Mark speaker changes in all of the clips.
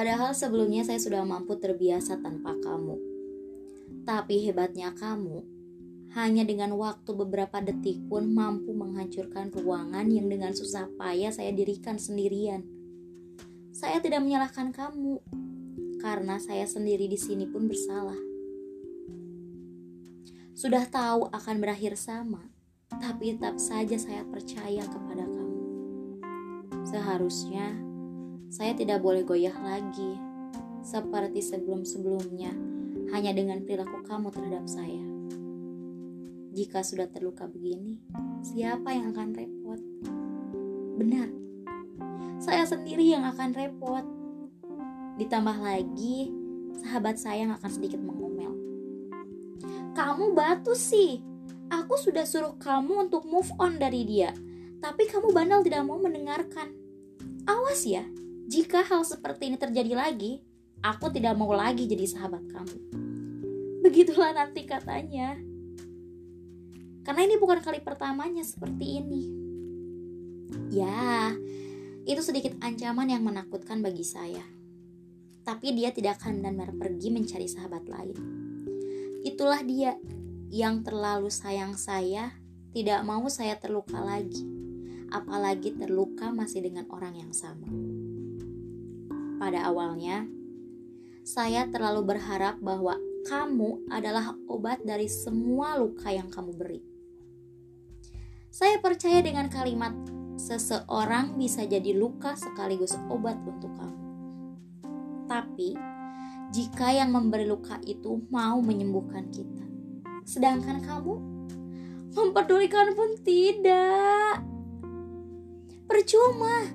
Speaker 1: Padahal sebelumnya saya sudah mampu terbiasa tanpa kamu. Tapi hebatnya kamu, hanya dengan waktu beberapa detik pun mampu menghancurkan ruangan yang dengan susah payah saya dirikan sendirian. Saya tidak menyalahkan kamu, karena saya sendiri di sini pun bersalah. Sudah tahu akan berakhir sama, tapi tetap saja saya percaya kepada kamu. Seharusnya saya tidak boleh goyah lagi, seperti sebelum-sebelumnya, hanya dengan perilaku kamu terhadap saya. Jika sudah terluka begini, siapa yang akan repot? Benar, saya sendiri yang akan repot. Ditambah lagi, sahabat saya yang akan sedikit mengomel. Kamu batu sih, aku sudah suruh kamu untuk move on dari dia, tapi kamu bandel tidak mau mendengarkan. Awas ya, jika hal seperti ini terjadi lagi, aku tidak mau lagi jadi sahabat kamu. Begitulah nanti katanya. Karena ini bukan kali pertamanya seperti ini. Ya, itu sedikit ancaman yang menakutkan bagi saya. Tapi dia tidak akan benar pergi mencari sahabat lain. Itulah dia yang terlalu sayang saya, tidak mau saya terluka lagi. Apalagi terluka masih dengan orang yang sama. Pada awalnya, saya terlalu berharap bahwa kamu adalah obat dari semua luka yang kamu beri. Saya percaya dengan kalimat seseorang bisa jadi luka sekaligus obat untuk kamu. Tapi, jika yang memberi luka itu mau menyembuhkan kita, sedangkan kamu memperdulikan pun tidak. Percuma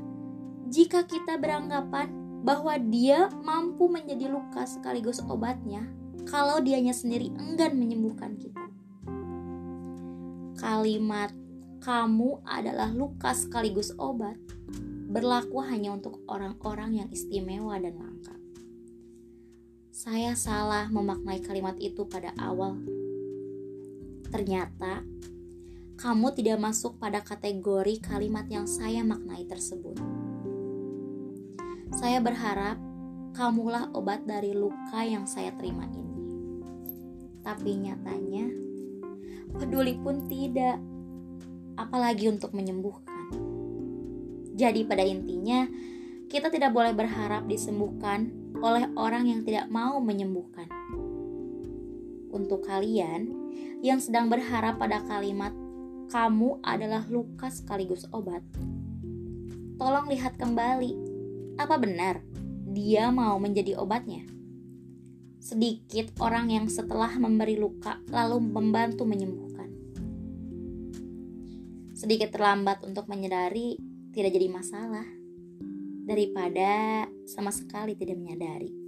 Speaker 1: jika kita beranggapan bahwa dia mampu menjadi luka sekaligus obatnya kalau dianya sendiri enggan menyembuhkan kita. Kalimat kamu adalah luka sekaligus obat berlaku hanya untuk orang-orang yang istimewa dan langka. Saya salah memaknai kalimat itu pada awal. Ternyata kamu tidak masuk pada kategori kalimat yang saya maknai tersebut. Saya berharap kamulah obat dari luka yang saya terima ini. Tapi nyatanya, peduli pun tidak, apalagi untuk menyembuhkan. Jadi pada intinya, kita tidak boleh berharap disembuhkan oleh orang yang tidak mau menyembuhkan. Untuk kalian yang sedang berharap pada kalimat "kamu adalah luka sekaligus obat", tolong lihat kembali apa benar dia mau menjadi obatnya? Sedikit orang yang setelah memberi luka lalu membantu menyembuhkan. Sedikit terlambat untuk menyadari tidak jadi masalah daripada sama sekali tidak menyadari.